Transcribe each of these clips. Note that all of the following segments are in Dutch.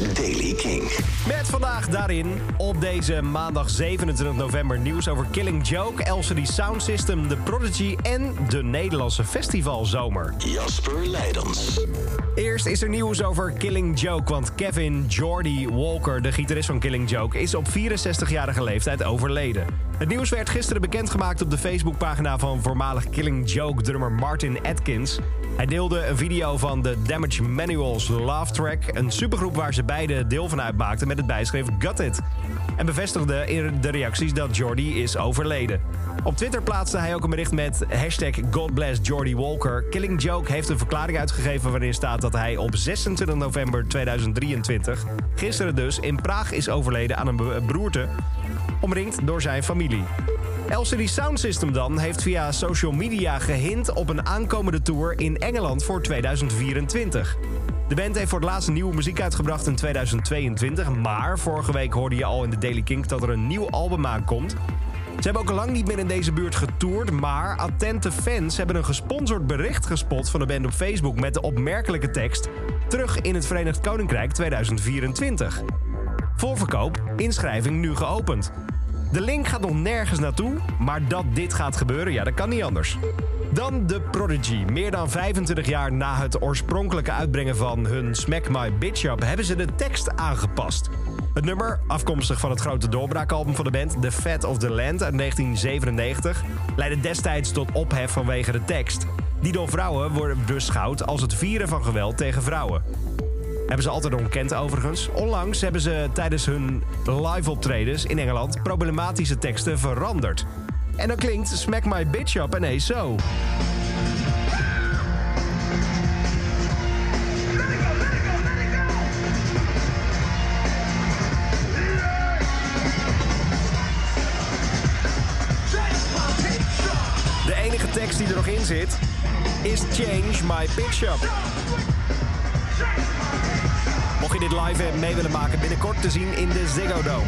is Daily King. Met vandaag daarin op deze maandag 27 november nieuws over Killing Joke, LCD Sound System, The Prodigy en de Nederlandse festivalzomer. Jasper Leidens. Eerst is er nieuws over Killing Joke, want Kevin Jordy Walker, de gitarist van Killing Joke, is op 64-jarige leeftijd overleden. Het nieuws werd gisteren bekendgemaakt op de Facebookpagina van voormalig Killing Joke-drummer Martin Atkins. Hij deelde een video van de Damage Manuals Love Track, een supergroep waar ze beide deel van uitmaakten met het bijschrift Got It. En bevestigde in de reacties dat Jordy is overleden. Op Twitter plaatste hij ook een bericht met hashtag God bless Jordy Walker. Killing Joke heeft een verklaring uitgegeven waarin staat dat hij op 26 november 2023, gisteren dus, in Praag is overleden aan een beroerte, omringd door zijn familie. LCD Sound System dan heeft via social media gehint op een aankomende tour in Engeland voor 2024. De band heeft voor het laatst nieuwe muziek uitgebracht in 2022, maar vorige week hoorde je al in de Daily King dat er een nieuw album aankomt. Ze hebben ook lang niet meer in deze buurt getoerd, maar attente fans hebben een gesponsord bericht gespot van de band op Facebook met de opmerkelijke tekst: Terug in het Verenigd Koninkrijk 2024. Voorverkoop, inschrijving nu geopend. De link gaat nog nergens naartoe, maar dat dit gaat gebeuren, ja, dat kan niet anders. Dan The Prodigy. Meer dan 25 jaar na het oorspronkelijke uitbrengen van hun Smack My Bitch Up... hebben ze de tekst aangepast. Het nummer, afkomstig van het grote doorbraakalbum van de band... The Fat of the Land uit 1997... leidde destijds tot ophef vanwege de tekst... die door vrouwen wordt beschouwd als het vieren van geweld tegen vrouwen. Hebben ze altijd ontkend overigens. Onlangs hebben ze tijdens hun live optredens in Engeland problematische teksten veranderd. En dan klinkt Smack My Bitch Up ineens zo. Die er nog in zit is Change My Up. Mocht je dit live mee willen maken, binnenkort te zien in de Ziggo Dome.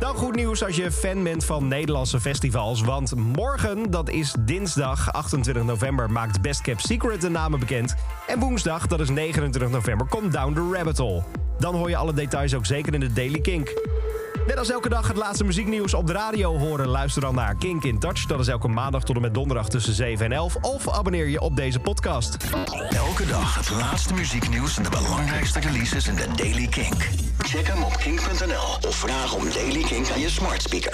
Dan goed nieuws als je fan bent van Nederlandse festivals. Want morgen, dat is dinsdag 28 november, maakt Best Kept Secret de namen bekend. En woensdag, dat is 29 november, komt Down the Rabbit Hole. Dan hoor je alle details ook zeker in de Daily Kink. Net als elke dag het laatste muzieknieuws op de radio horen. Luister dan naar Kink in Touch. Dat is elke maandag tot en met donderdag tussen 7 en 11. Of abonneer je op deze podcast. Elke dag het laatste muzieknieuws en de belangrijkste releases in de Daily Kink. Check hem op kink.nl of vraag om Daily Kink aan je smart speaker.